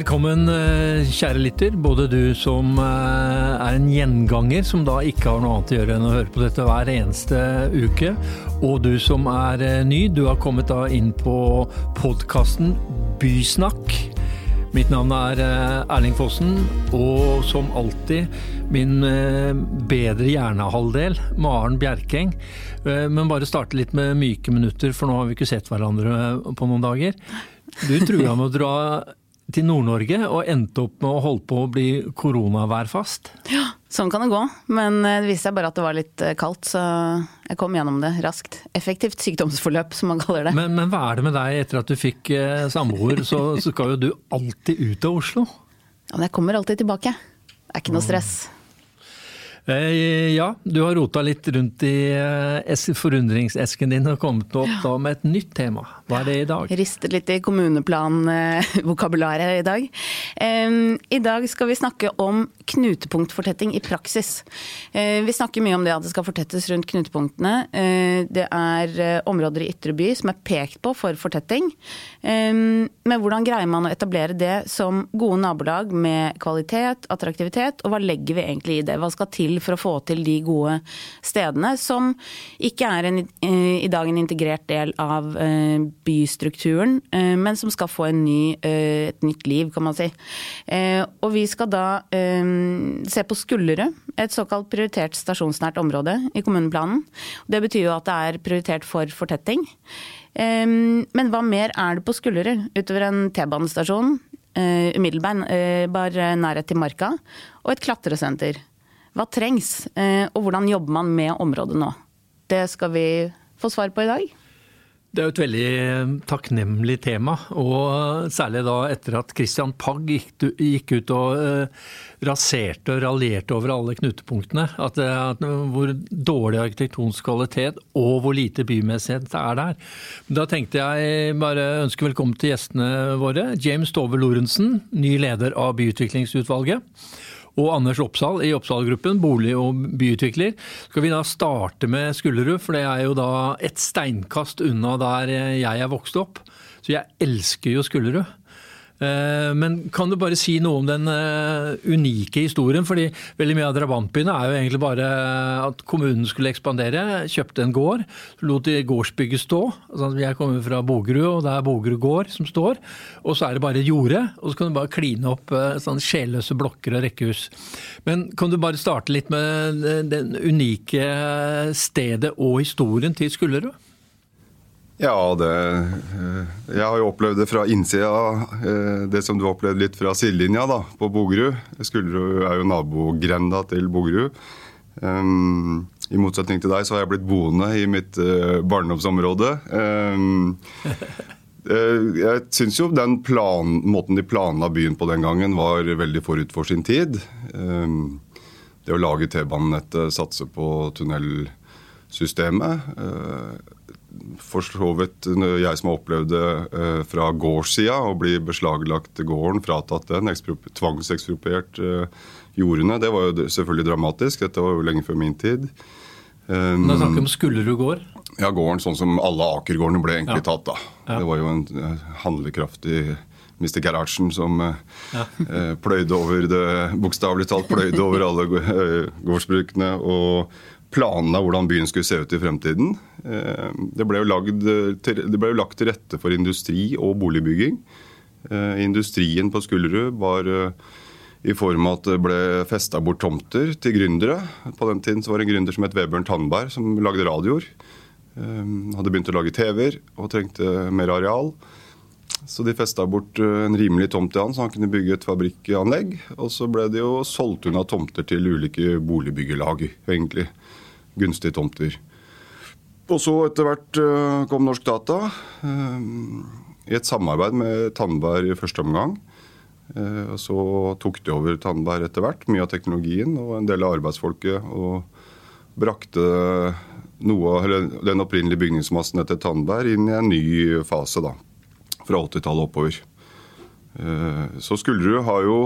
Velkommen, eh, kjære lytter. Både du som eh, er en gjenganger, som da ikke har noe annet å gjøre enn å høre på dette hver eneste uke, og du som er eh, ny. Du har kommet da inn på podkasten Bysnakk. Mitt navn er Erling Fossen, og som alltid min bedre hjernehalvdel, Maren Bjerkeng. Men bare starte litt med myke minutter, for nå har vi ikke sett hverandre på noen dager. Du trua med å dra til Nord-Norge og endte opp med å holde på å bli koronaværfast? Ja, sånn kan det gå. Men det viste seg bare at det var litt eh, kaldt, så jeg kom gjennom det raskt. Effektivt sykdomsforløp, som man kaller det. Men, men hva er det med deg etter at du fikk eh, samboer, så, så skal jo du alltid ut av Oslo? Ja, men jeg kommer alltid tilbake. Det er ikke noe stress. Eh, ja, du har rota litt rundt i eh, forundringsesken din og kommet opp da med et nytt tema. Hva er det i dag? Ristet litt i kommuneplanvokabularet i dag. I dag skal vi snakke om knutepunktfortetting i praksis. Eh, vi snakker mye om det at det skal fortettes rundt knutepunktene. Det er områder i ytre by som er pekt på for fortetting. Men hvordan greier man å etablere det som gode nabolag med kvalitet, attraktivitet, og hva legger vi egentlig i det? Hva skal til for å få til de gode stedene, som ikke er en, eh, i dag en integrert del av eh, bystrukturen, eh, men som skal få ny, et nytt liv, kan man si. Og vi skal da se på Skullerud, et såkalt prioritert stasjonsnært område i kommuneplanen. Det betyr jo at det er prioritert for fortetting. Men hva mer er det på Skullerud, utover en T-banestasjon, umiddelbar nærhet til Marka og et klatresenter? Hva trengs, eh, og hvordan jobber man med området nå? Det skal vi få svar på i dag. Det er jo et veldig eh, takknemlig tema, og særlig da etter at Christian Pagg gikk ut og eh, raserte og raljerte over alle knutepunktene. At, hvor dårlig arkitektonsk kvalitet og hvor lite bymessighet er der. Da tenkte jeg bare ønske velkommen til gjestene våre. James Tove Lorentzen, ny leder av byutviklingsutvalget og Anders Oppsal i Oppsal-gruppen, bolig- og byutvikler. Skal vi da starte med Skullerud, for det er jo da et steinkast unna der jeg er vokst opp. Så jeg elsker jo Skullerud. Eh, men kan du bare si noe om den eh, unike historien? fordi veldig mye av drabantbyene er jo egentlig bare at kommunen skulle ekspandere. Kjøpte en gård, lot gårdsbygget stå. Altså, jeg kommer fra Bogerud, og det er Bogerud gård som står. Og så er det bare jorde, og så kan du bare kline opp eh, sånne sjelløse blokker og rekkehus. Men kan du bare starte litt med den unike stedet og historien til Skullerud? Ja, det eh, Jeg har jo opplevd det fra innsida, eh, det som du har opplevd litt fra sidelinja da, på Bogerud. Skulderud er jo nabogrenda til Bogerud. Um, I motsetning til deg så har jeg blitt boende i mitt uh, barndomsområde. Um, jeg syns jo den plan, måten de planla byen på den gangen, var veldig forut for sin tid. Um, det å lage T-banenettet, satse på tunnelsystemet. Uh, for så vidt jeg som har opplevd det eh, fra gårdssida, å bli beslaglagt gården, fratatt den, tvangsekspropriert eh, jordene. Det var jo selvfølgelig dramatisk. Dette var jo lenge før min tid. Um, da snakker vi om Skullerud gård? Ja, gården sånn som alle Akergårdene ble egentlig ja. tatt. da. Ja. Det var jo en eh, handlekraftig Mr. Gerhardsen som ja. pløyde over det, bokstavelig talt pløyde over alle gårdsbrukene. og planene av hvordan byen skulle se ut i fremtiden. Eh, det ble, lagd, det ble jo lagt til rette for industri og boligbygging. Eh, industrien på Skullerud var eh, i form av at det ble festa bort tomter til gründere. På den tiden var det en gründer som het Vebjørn Tandberg, som lagde radioer. Hadde begynt å lage TV-er og trengte mer areal. Så de festa bort en rimelig tomt til han, så han kunne bygge et fabrikkanlegg. Og så ble det jo solgt unna tomter til ulike boligbyggelag, egentlig gunstige tomter. Og så etter hvert eh, kom Norsk Data eh, i et samarbeid med Tandberg i første omgang. Eh, så tok de over Tandberg etter hvert, mye av teknologien og en del av arbeidsfolket. Og brakte noe den opprinnelige bygningsmassen etter Tandberg inn i en ny fase. da, Fra 80-tallet oppover. Så Skullerud har jo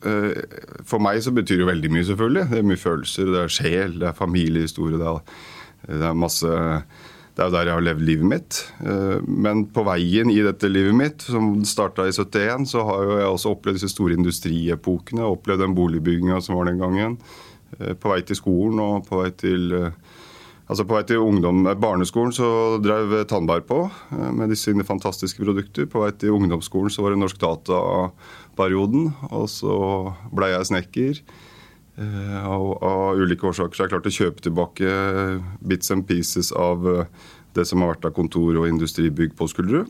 for meg så betyr det veldig mye, selvfølgelig. Det er mye følelser, det er sjel, det er familiehistorie. Det er, det er masse det er jo der jeg har levd livet mitt. Eh, men på veien i dette livet mitt, som starta i 71, så har jo jeg også opplevd disse store industriepokene. Opplevd den boligbygginga som var den gangen. Eh, på vei til skolen og på vei til eh, Altså På vei til ungdom, barneskolen så drev Tandberg på med disse fantastiske produkter. På vei til ungdomsskolen så var det Norsk Data-perioden. Og så blei jeg snekker. Og av, ulike årsaker så har jeg klart å kjøpe tilbake bits and pieces av eh, det som har vært av kontor- og industribygg på Skulderud.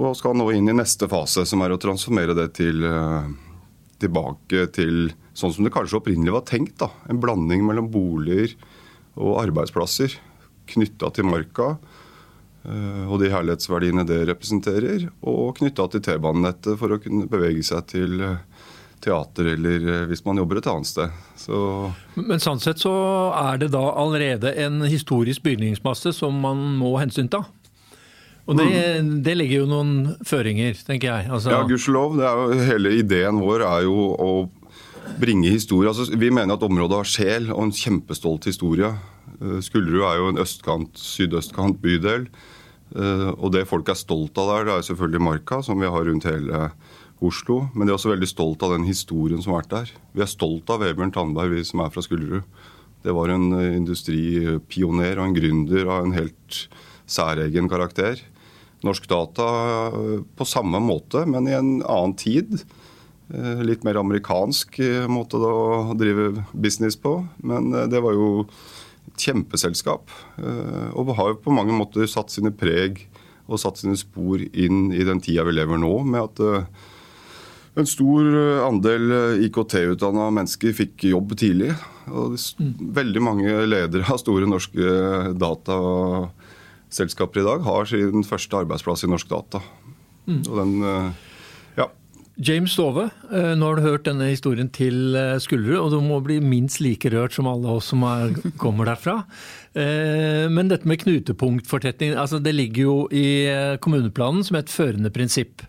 Og skal nå inn i neste fase, som er å transformere det til, eh, tilbake til sånn som det kanskje opprinnelig var tenkt. da, En blanding mellom boliger og arbeidsplasser knytta til marka. Og de herlighetsverdiene det representerer. Og knytta til T-banenettet for å kunne bevege seg til teater eller eh, hvis man jobber et annet sted. Så Men sånn sett så er det da allerede en historisk bygningsmasse som man må hensynta? Og det, mm. det, legger jo noen føringer, tenker jeg. Altså... Ja, gudskjelov. Hele ideen vår er jo å bringe historie. Altså, vi mener at området har sjel og en kjempestolt historie. Eh, Skullerud er jo en østkant, sydøstkant bydel. Eh, og det folk er stolt av der, det er selvfølgelig Marka, som vi har rundt hele Oslo. Men de er også veldig stolt av den historien som har vært der. Vi er stolt av Vebjørn Tandberg, vi som er fra Skullerud. Det var en eh, industripioner og en gründer av en helt særegen karakter. Norsk Data på samme måte, men i en annen tid. Eh, litt mer amerikansk måte å drive business på. Men det var jo et kjempeselskap. Og har jo på mange måter satt sine preg og satt sine spor inn i den tida vi lever nå, med at en stor eh, andel eh, IKT-utdanna mennesker fikk jobb tidlig. Og mm. veldig mange ledere av store norske dataselskaper i dag har sin første arbeidsplass i Norsk Data. Mm. Og den, eh. James Stove, nå har du hørt denne historien til Skullerud, og du må bli minst like rørt som alle oss som er, kommer derfra. Men dette med knutepunktfortetning, altså det ligger jo i kommuneplanen som et førende prinsipp.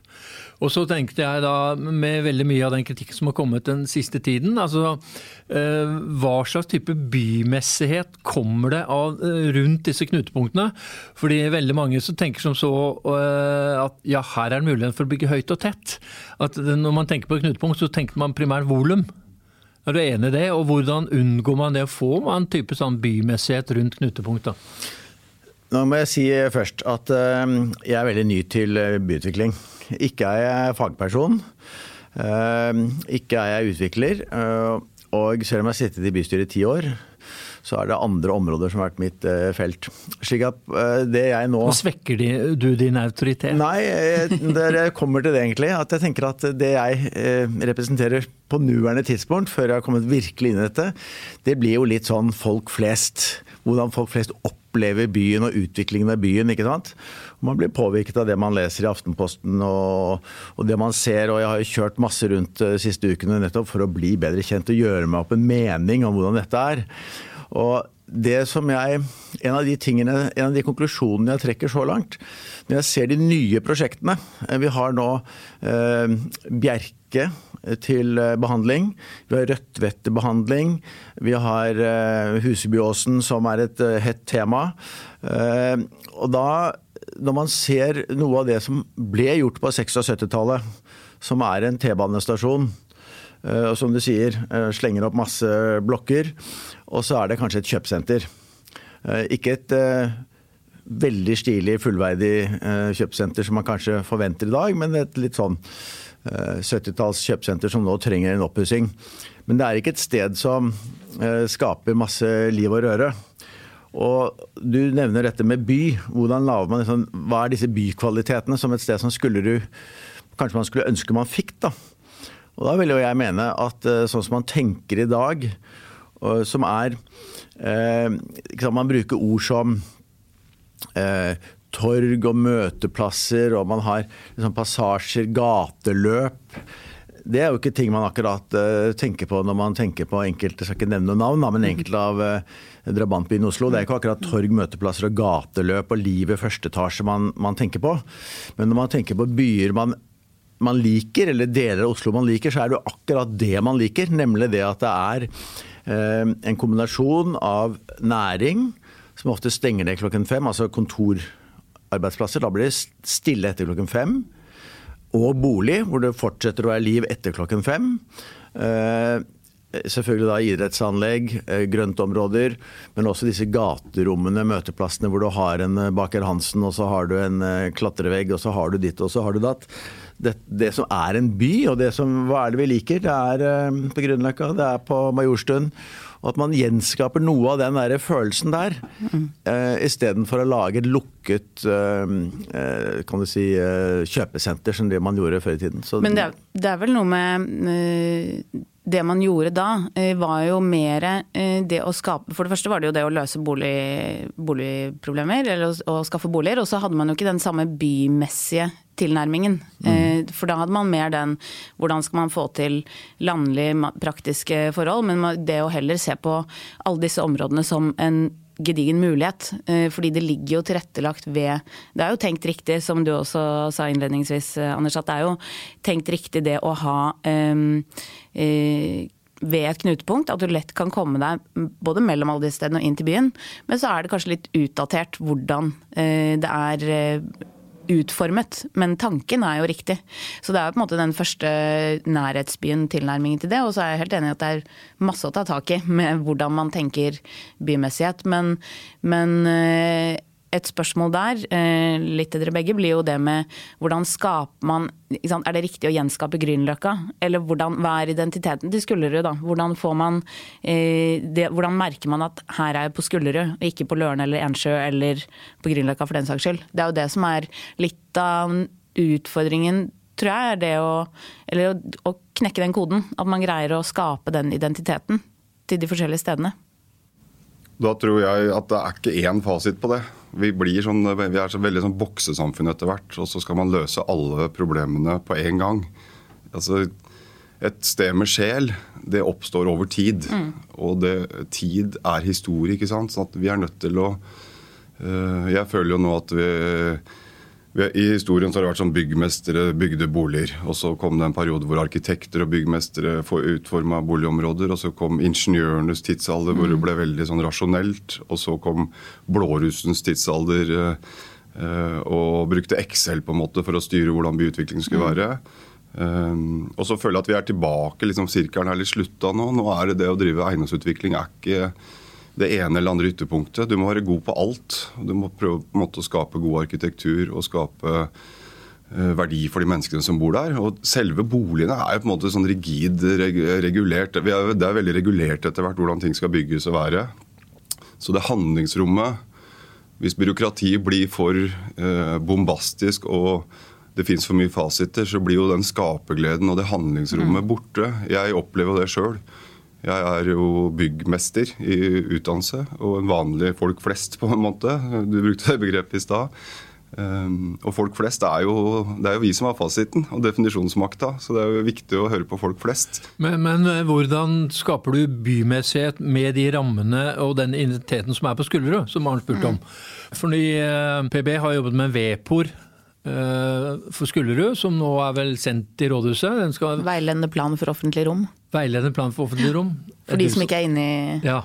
Og så tenkte jeg da, med veldig mye av den kritikken som har kommet den siste tiden, altså eh, hva slags type bymessighet kommer det av eh, rundt disse knutepunktene? Fordi veldig mange som tenker som så eh, at ja, her er det mulighet for å bygge høyt og tett. At når man tenker på knutepunkt, så tenker man primært volum. Er du enig i det, og hvordan unngår man det å få en type sånn bymessighet rundt knutepunkt? Nå må jeg si først at jeg er veldig ny til byutvikling. Ikke er jeg fagperson. Eh, ikke er jeg utvikler. Eh, og selv om jeg har sittet i bystyret i ti år, så er det andre områder som har vært mitt uh, felt. Slik at uh, det jeg nå Og Svekker de, du din autoritet? Nei, det kommer til det egentlig. At jeg tenker at det jeg uh, representerer på nåværende tidspunkt, før jeg har kommet virkelig inn i dette, det blir jo litt sånn folk flest. Hvordan folk flest opplever byen og utviklingen av byen. ikke sant? Man blir påvirket av det man leser i Aftenposten og, og, det man ser. og Jeg har kjørt masse rundt de siste ukene nettopp for å bli bedre kjent og gjøre meg opp en mening om hvordan dette er. Og det som jeg, En av de tingene, en av de konklusjonene jeg trekker så langt, når jeg ser de nye prosjektene eh, Vi har nå eh, Bjerke til eh, behandling. Vi har Rødtvet til behandling. Vi har eh, Husebyåsen som er et eh, hett tema. Eh, og da når man ser noe av det som ble gjort på 60- og 70-tallet, som er en T-banestasjon, eh, og som du sier, eh, slenger opp masse blokker, og så er det kanskje et kjøpesenter. Eh, ikke et veldig stilig, fullverdig kjøpesenter som man kanskje forventer i dag, men et litt sånn 70-talls kjøpesenter som nå trenger en oppussing. Men det er ikke et sted som skaper masse liv og røre. Og Du nevner dette med by. Hvordan laver man liksom, Hva er disse bykvalitetene som et sted som Skullerud kanskje man skulle ønske man fikk? da? Og Da vil jo jeg mene at eh, sånn som man tenker i dag, som er eh, Man bruker ord som eh, torg og møteplasser, og man har liksom, passasjer, gateløp det er jo ikke ting man akkurat tenker på når man tenker på enkelte, jeg skal ikke nevne noen navn, men enkelte av drabantbyen Oslo. Det er ikke akkurat torg, møteplasser og gateløp og liv i første etasje man, man, tenker på. Men når man tenker på byer man, man, liker, eller deler av Oslo man liker, så er det jo akkurat det man liker. Nemlig det at det er eh, en kombinasjon av næring som ofte stenger ned klokken fem, altså kontorarbeidsplasser. Da blir det stille etter klokken fem. Og bolig, hvor det fortsetter å være liv etter klokken fem. Eh, selvfølgelig da idrettsanlegg, eh, grøntområder, men også disse gaterommene, møteplassene hvor du har en eh, Baker Hansen, og så har du en klatrevegg, og så har du ditt, og så har du datt. Det, det, som er en by, og det som, hva er det vi liker? Det er på Grünerløkka, det er på Majorstuen. Og at man gjenskaper noe av den der følelsen der, mm. uh, istedenfor å lage et lukket uh, kan du si, kjøpesenter som det man gjorde før i tiden. Så, Men det er, det er, vel noe med det man gjorde da, var jo mer det å skape For det første var det jo det å løse bolig, boligproblemer, eller å, å skaffe boliger. Og så hadde man jo ikke den samme bymessige tilnærmingen. Mm. For da hadde man mer den hvordan skal man få til landlige, praktiske forhold, men det å heller se på alle disse områdene som en gedigen mulighet. Eh, fordi det ligger jo tilrettelagt ved Det er jo tenkt riktig, som du også sa innledningsvis, eh, Anders, at det er jo tenkt riktig det å ha um, uh, ved et knutepunkt, at du lett kan komme deg både mellom alle disse stedene og inn til byen. Men så er det kanskje litt utdatert hvordan det er utformet, men tanken er jo riktig. Så det er jo på en måte den første nærhetsbyen tilnærmingen til det. Og så er jeg helt enig i at det er masse å ta tak i med hvordan man tenker bymessighet. Men, men eh, et spørsmål der, eh, litt til dere begge, blir jo det med hvordan skaper man Er det riktig å gjenskape Grünerløkka? Eller hvordan, hva er identiteten til Skullerud, da? Hvordan, får man, eh, det, hvordan merker man at her er jeg på Skullerud, og ikke på Løren eller Ensjø eller på Grünerløkka for den saks skyld? Det er jo det som er litt av utfordringen tror jeg er det å, eller å, å knekke den koden. At man greier å skape den identiteten til de forskjellige stedene. Da tror jeg at det er ikke én fasit på det. Vi, sånn, vi er så veldig sånn boksesamfunn etter hvert, og så skal man løse alle problemene på en gang. Altså, et sted med sjel, det oppstår over tid. Mm. Og det, tid er historie, ikke sant. Så vi er nødt til å øh, Jeg føler jo nå at vi i historien så har det vært sånn byggmestere bygde boliger. og Så kom det en periode hvor arkitekter og byggmestere utforma boligområder. og Så kom ingeniørenes tidsalder hvor det ble veldig sånn rasjonelt. Og så kom blårussens tidsalder eh, og brukte Excel på en måte for å styre hvordan byutviklingen skulle være. Um, og så føler jeg at vi er tilbake, liksom sirkelen er litt slutta nå. Nå er det det å drive eiendomsutvikling er ikke det ene eller andre ytterpunktet. Du må være god på alt. Du må prøve på en måte å skape god arkitektur og skape uh, verdi for de menneskene som bor der. Og selve boligene er jo på en måte sånn rigid regulert. det er veldig regulert etter hvert hvordan ting skal bygges og være. Så det handlingsrommet Hvis byråkratiet blir for uh, bombastisk og det fins for mye fasiter, så blir jo den skapergleden og det handlingsrommet mm. borte. Jeg opplever det sjøl. Jeg er jo byggmester i utdannelse, og en vanlig folk flest, på en måte. Du brukte det begrepet i stad. Um, og folk flest er jo, det er jo vi som har fasiten og definisjonsmakta, så det er jo viktig å høre på folk flest. Men, men eh, hvordan skaper du bymessighet med de rammene og den identiteten som er på Skullerud, som Arnt spurte om? Mm. Fordi uh, PB har jobbet med VEPOR for Skullerud, som nå er vel sendt i rådhuset. Skal... Veiledende plan for offentlig rom? Veiledende plan for offentlig rom. For de som ikke er inne i Ja.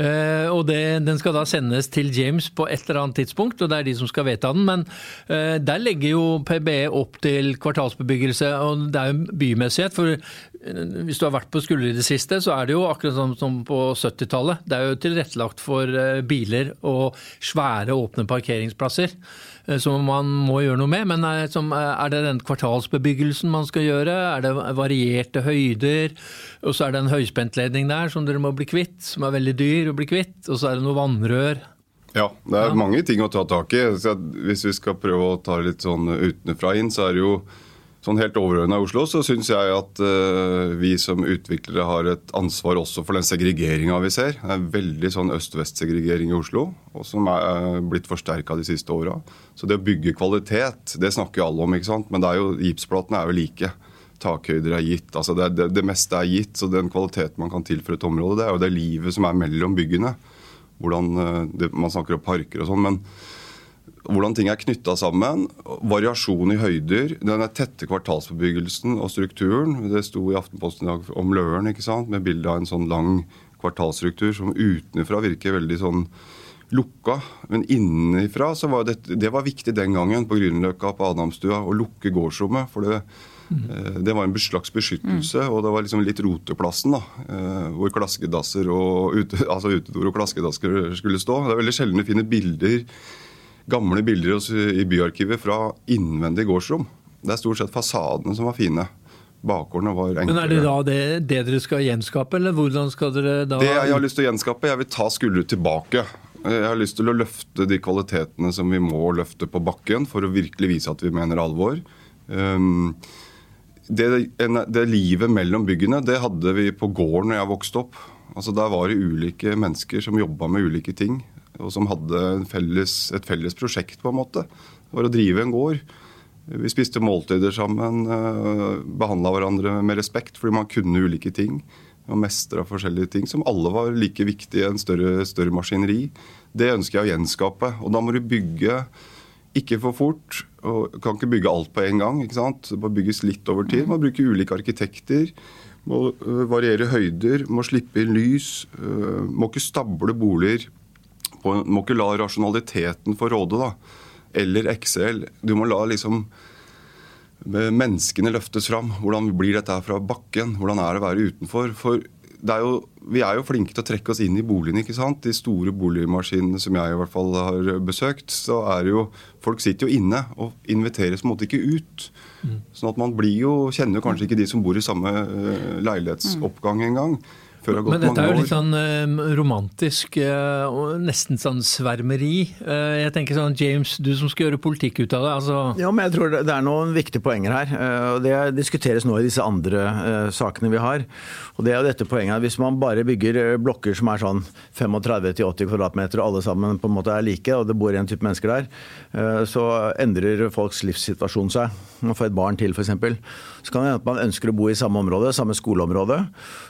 Uh, og det, Den skal da sendes til James på et eller annet tidspunkt, og det er de som skal vedta den. Men uh, der legger jo PBE opp til kvartalsbebyggelse, og det er jo bymessighet. For uh, hvis du har vært på Skulder i det siste, så er det jo akkurat som, som på 70-tallet. Det er jo tilrettelagt for biler og svære, åpne parkeringsplasser. Som man må gjøre noe med. Men er, det den kvartalsbebyggelsen man skal gjøre? Er det varierte høyder? Og så er det en høyspentledning der som dere må bli kvitt, som er veldig dyr å bli kvitt. Og så er det noe vannrør. Ja, det er ja. mange ting å ta tak i. Hvis vi skal prøve å ta litt sånn utenfra inn, så er det jo Sånn helt overordna i Oslo så syns jeg at uh, vi som utviklere har et ansvar også for den segregeringa vi ser. Det er veldig sånn øst-vest-segregering i Oslo, og som er blitt forsterka de siste åra. Så det å bygge kvalitet, det snakker jo alle om, ikke sant. Men er jo, gipsplatene er jo like. Takhøyder er gitt. altså det, det, det, meste er gitt. Så den kvaliteten man kan tilføre et område, det er jo det livet som er mellom byggene. Hvordan uh, det, Man snakker om parker og sånn. men hvordan ting er knytta sammen. Variasjon i høyder. Den tette kvartalsbebyggelsen og strukturen. Det sto i Aftenposten i dag om Løren ikke sant? med bilde av en sånn lang kvartalsstruktur som utenfra virker veldig sånn lukka. Men innenfra så var det, det var viktig den gangen på Grünerløkka på Adamstua å lukke gårdsrommet. For det. Det var en slags beskyttelse, og det var liksom litt roteplassen. da, eh, Hvor klaskedasser og ute, altså utedoer og klaskedasser skulle stå. Det er veldig sjelden du finner bilder, gamle bilder i byarkivet fra innvendig gårdsrom. Det er stort sett fasadene som var fine. Bakgårdene var enklere. Men Er det da det, det, dere skal gjenskape, eller hvordan skal dere da Det jeg har lyst til å gjenskape, jeg vil ta skuldre tilbake. Jeg har lyst til å løfte de kvalitetene som vi må løfte på bakken for å virkelig vise at vi mener alvor. Um, det, det, livet mellom byggene det hadde vi på gården når jeg vokste opp. Altså Der var det ulike mennesker som jobba med ulike ting, og som hadde felles, et felles prosjekt. på en måte. Det var å drive en gård. Vi spiste måltider sammen, eh, behandla hverandre med respekt fordi man kunne ulike ting. Og mestra forskjellige ting som alle var like viktige i en større, større maskineri. Det ønsker jeg å gjenskape. Og da må du bygge ikke for fort. og Kan ikke bygge alt på en gang. ikke sant? Det må bygges litt over tid. Må bruke ulike arkitekter. Må eh, variere høyder. Må slippe inn lys. Eh, må ikke stable boliger. Må ikke la rasjonaliteten få råde. da eller Excel. Du må la liksom menneskene løftes fram. Hvordan blir dette her fra bakken? Hvordan er det å være utenfor? For er jo, vi er jo flinke til å trekke oss inn i boligene. ikke sant? De store boligmaskinene som jeg i hvert fall har besøkt, så er det jo Folk sitter jo inne og inviteres på en måte ikke ut. Mm. Sånn at man blir jo, kjenner kanskje ikke de som bor i samme eh, leilighetsoppgang engang. Men dette er jo litt sånn uh, romantisk uh, og nesten sånn svermeri. Uh, jeg tenker sånn, James, du som skal gjøre politikk ut av det. altså... Ja, men jeg tror det, er noen viktige poenger her. og Det diskuteres nå i disse andre sakene vi har. Og det er jo dette poenget at Hvis man bare bygger blokker som er sånn 35-80 kvadratmeter og alle sammen på en måte er like, og det bor en type mennesker der, så endrer folks livssituasjon seg. Man får et barn til f.eks. Så kan det hende at man ønsker å bo i samme område, samme skoleområde.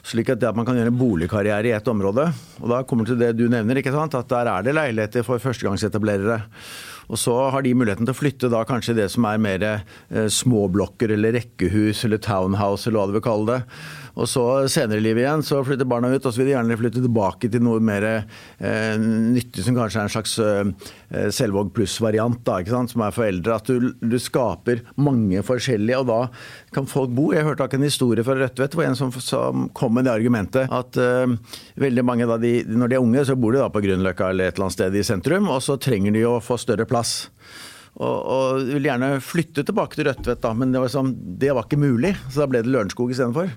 slik at, det at man kan gjøre en boligkarriere i ett område. Og da kommer til det du nevner, ikke sant? at der er det leiligheter for førstegangsetablerere. Og så har de muligheten til å flytte da kanskje det som er mer eh, småblokker eller rekkehus eller townhouse eller hva du vil kalle det. Og så senere i livet igjen så flytter barna ut, og så vil de gjerne flytte tilbake til noe mer eh, nyttig, som kanskje er en slags eh, Selvåg pluss-variant, som er for eldre. At du, du, skaper mange forskjellige, og da kan folk bo. Jeg hørte en historie fra Rødtvet hvor en som, som, kom med det argumentet at eh, veldig mange da de, når de er unge, så bor de da på Grünerløkka eller et eller annet sted i sentrum, og så trenger de å få større plass. Og, og ville gjerne flytte tilbake til Rødtvet, da, men det var, sånn, det var, ikke mulig. Så da ble det Lørenskog istedenfor.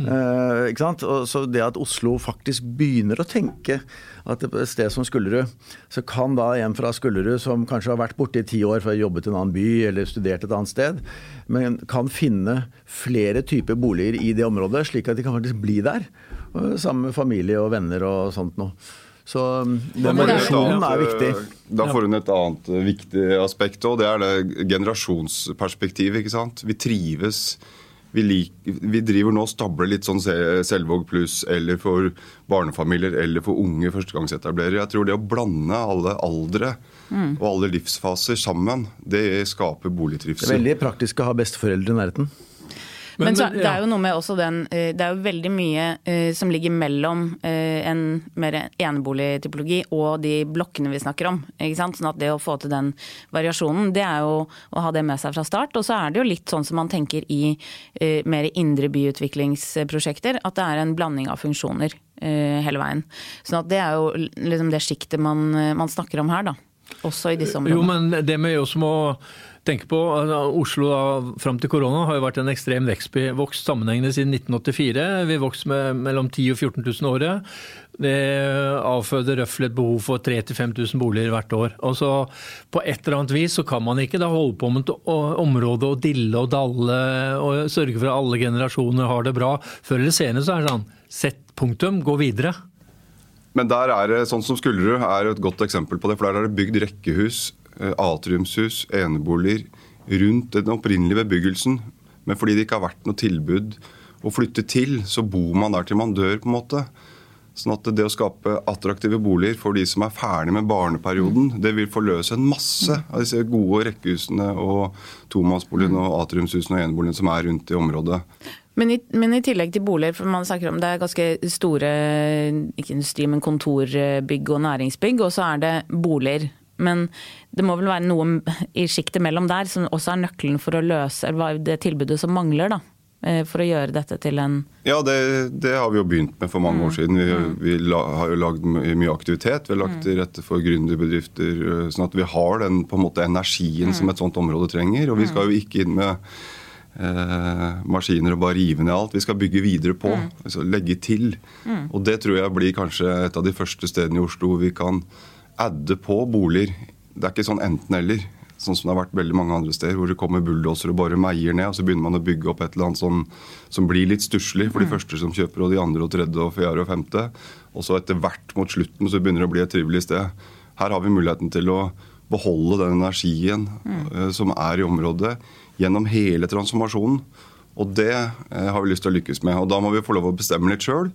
Mm. Eh, ikke sant? Og så det at Oslo faktisk begynner å tenke at et sted som Skullerud, så kan da en fra Skullerud som kanskje har vært borte i ti år for å jobbe i en annen by eller studert et annet sted, men kan finne flere typer boliger i det området, slik at de kan faktisk bli der. Sammen med familie og venner og sånt noe. Så um, den variasjonen er viktig. Da får hun et annet eh, viktig aspekt òg. Det er det generasjonsperspektivet. ikke sant? Vi trives. Vi, lik, vi driver nå og stabler litt sånn Selvåg pluss eller for barnefamilier eller for unge førstegangsetablerere. Jeg tror det å blande alle aldre mm. og alle livsfaser sammen, det skaper boligtrivsel. Det er veldig praktisk å ha besteforeldre i nærheten. Men, men så, det er jo noe med også den eh, Det er jo veldig mye uh, som ligger mellom uh, en mer eneboligtypologi og de blokkene vi snakker om. ikke sant? Sånn at det å få til den variasjonen, det er jo å ha det med seg fra start. Og så er det jo litt sånn som man tenker i mer indre byutviklingsprosjekter, at det er en blanding av funksjoner hele veien. Sånn at det er jo liksom det sjiktet man, man snakker om her, da. Også i disse områdene. Jo, men det med også må tenke på, altså, Oslo da, fram til korona har jo vært en ekstrem. Vokst sammenhengende siden 1984. Vi vokste med mellom 10 000 og 14 000 året. Det avføder røftlig et behov for 3000-5000 boliger hvert år. Og så På et eller annet vis så kan man ikke da holde på med et område og dille og dalle og sørge for at alle generasjoner har det bra. Før eller senere så er det sånn sett punktum, gå videre. Men der er det, sånn som Skullerud er et godt eksempel på det. For der er det bygd rekkehus Eh, atriumshus, eneboliger rundt den opprinnelige bebyggelsen. Men fordi det ikke har vært noe tilbud å flytte til, så bor man der til man dør. på en måte. Sånn at det å skape attraktive boliger for de som er ferdig med barneperioden, det vil forløse en masse av disse gode rekkehusene og tomannsboligene og atriumshusene og eneboligene som er rundt i området. Men i, men i, tillegg til boliger, for man snakker om det er ganske store ikke industri, men kontorbygg og næringsbygg, og så er det boliger. Men det må vel være noe i sjiktet mellom der som også er nøkkelen for å løse det tilbudet som mangler, da. Eh, for å gjøre dette til en Ja, det, det har vi jo begynt med for mange mm. år siden. Vi, mm. vi la, har jo lagd mye aktivitet. Vi har lagt mm. til rette for gründerbedrifter. Eh, sånn at vi har den på en måte energien mm. som et sånt område trenger. Og vi skal jo ikke inn med eh, maskiner og bare rive ned alt. Vi skal bygge videre på. Mm. Altså legge til. Mm. Og det tror jeg blir kanskje et av de første stedene i Oslo vi kan adde på boliger. Det er ikke sånn enten-eller sånn som det har vært veldig mange andre steder, hvor det kommer bulldosere og bare meier ned, og så begynner man å bygge opp et eller annet som, som blir litt stusslig for de mm. første som kjøper, og de andre og tredje og fjerde og femte. Og så etter hvert mot slutten så begynner det å bli et trivelig sted. Her har vi muligheten til å beholde den energien mm. uh, som er i området, gjennom hele transformasjonen. Og det uh, har vi lyst til å lykkes med. Og da må vi få lov å bestemme litt sjøl.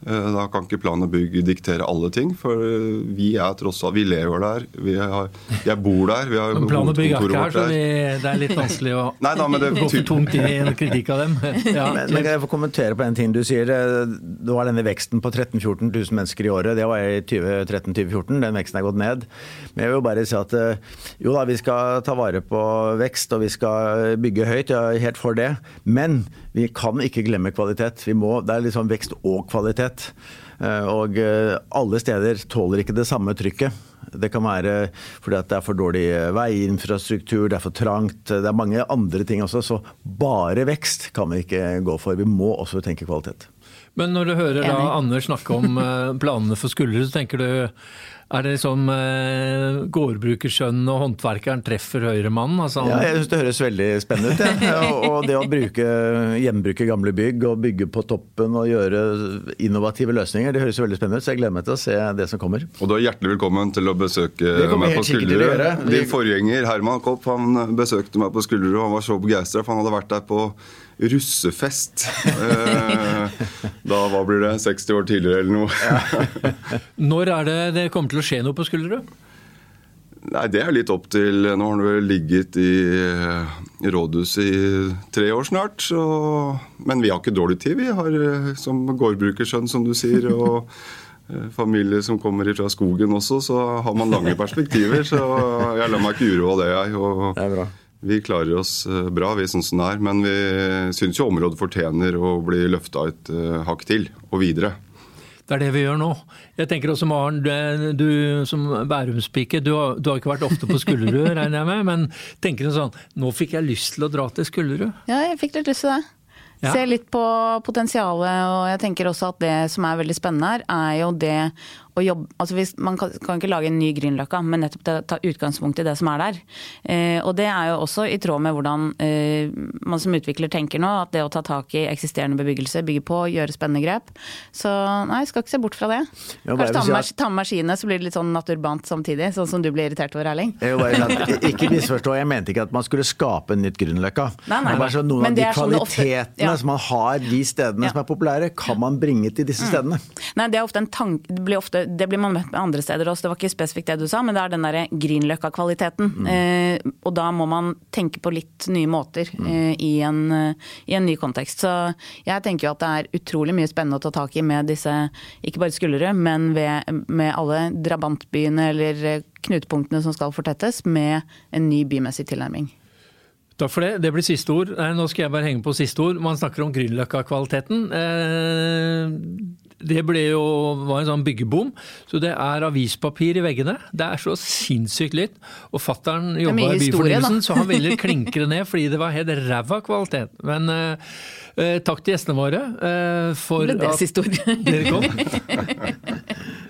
Eh, da kan ikke plan og bygg diktere alle ting, for eh, vi er tross alt Vi lever der, vi har, jeg bor der. vi har men Plan og bygg er ikke her, så vi, det er litt vanskelig å Nei, da, det, gå for tungt inn i en kritikk av dem. Ja. Men, men, kan jeg få kommentere på en ting du sier? Eh, det var denne veksten på 13 000-14 000 mennesker i året. Det var i 2013-2014. Den veksten er gått ned. Men jeg vil bare si at jo da, vi skal ta vare på vekst, og vi skal bygge høyt. Jeg er helt for det. Men vi kan ikke glemme kvalitet. Må, det er liksom vekst og kvalitet. Eh, og eh, alle steder tåler ikke det samme trykket. Det kan være fordi det er for dårlig eh, veiinfrastruktur, det er for trangt. Det er mange andre ting også. Så bare vekst kan vi ikke gå for. Vi må også tenke kvalitet. Men når du hører da Anders snakke om planene for Skullerud, så tenker du er det som eh, gårdbrukerskjønn og håndverkeren treffer høyremannen? Altså, ja, jeg syns det høres veldig spennende ut. Ja. og det å bruke, gjenbruke gamle bygg og bygge på toppen og gjøre innovative løsninger, det høres veldig spennende ut. Så jeg gleder meg til å se det som kommer. Og du er hjertelig velkommen til å besøke meg på Skullerud. Din forgjenger Herman Kopp han besøkte meg på Skullerud og han var så begeistra, for han hadde vært der på russefest. Eh, da hva blir det, 60 år tidligere eller noe. Når er det det kommer til å skje noe på Skulderud? Nei, Det er litt opp til Nå har han vel ligget i, i rådhuset i tre år snart. Så, men vi har ikke dårlig tid. Vi har eh, som gårdbrukersønn, som du sier. og eh, familie som kommer fra skogen også, så har man lange perspektiver. Så jeg lar meg ikke uroe av det, jeg. Og, det er bra. Vi klarer oss eh, bra, vi sånn som det er. Men vi syns jo området fortjener å bli løfta et uh, hakk til, og videre. Det er det vi gjør nå. Jeg tenker også, Maren, du, som Bærumspike, du, du, har ikke vært ofte på Skullerud, regner jeg med. Men tenker du sånn Nå fikk jeg lyst til å dra til Skullerud. Ja, jeg fikk litt lyst til det. Ja. Se litt på potensialet, og jeg tenker også at det som er veldig spennende her, er jo det å jobbe altså hvis, Man kan, kan, ikke lage en ny Grünerløkka, men nettopp ta, ta utgangspunkt i det som er der. Eh, og det er jo også i tråd med hvordan eh, man som utvikler tenker nå, at det å ta tak i eksisterende bebyggelse, bygge på, gjøre spennende grep. Så nei, skal ikke se bort fra det. Jo, Kanskje ta med, ta med skiene, så blir det litt sånn naturbant samtidig, sånn som du blir irritert over, Erling. ikke misforstå, jeg mente ikke at man skulle skape en nytt Grünerløkka. Sånn, noen av de sånn kvalitetene ofte, ja. som man har de stedene ja. som er populære, kan man bringe til disse mm. stedene. Nei, det er ofte en tanke, det blir ofte det blir man møtt med andre steder også, det var ikke spesifikt det du sa, men det er den derre Grünerløkka-kvaliteten. Mm. Eh, og da må man tenke på litt nye måter mm. eh, i, en, i, en, ny kontekst. Så jeg tenker jo at det er utrolig mye spennende å ta tak i med disse, ikke bare Skullerud, men ved, med alle drabantbyene eller eh, knutepunktene som skal fortettes, med en ny bymessig tilnærming. Takk for det. Det blir siste ord. Nå skal jeg bare henge på siste ord. Man snakker om Grünerløkka-kvaliteten. Eh, det ble jo, var en sånn byggebom, så det er avispapir i veggene. Det er så sinnssykt litt. Og fattern jobba i Byfornyelsen, så han ville klinke det ned fordi det var helt ræva kvalitet. Men uh, takk til gjestene våre uh, for at dere kom.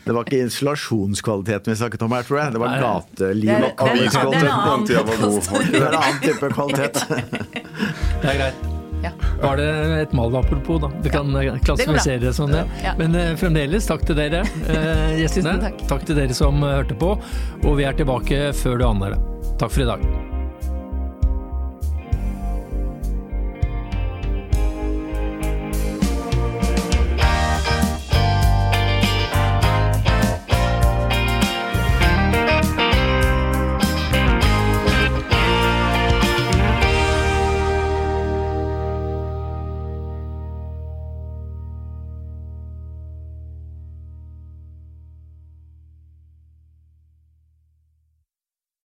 Det var ikke installasjonskvaliteten vi snakket om her, tror jeg. Det var gateliv og aviskvalitet. Det er en annen type kvalitet. Det er greit. Ja. Var det et malapropos, da. Du kan ja. klassifisere det, det som det. Ja. Men uh, fremdeles, takk til dere uh, gjestene. takk. takk til dere som hørte på. Og vi er tilbake før du aner det. Takk for i dag.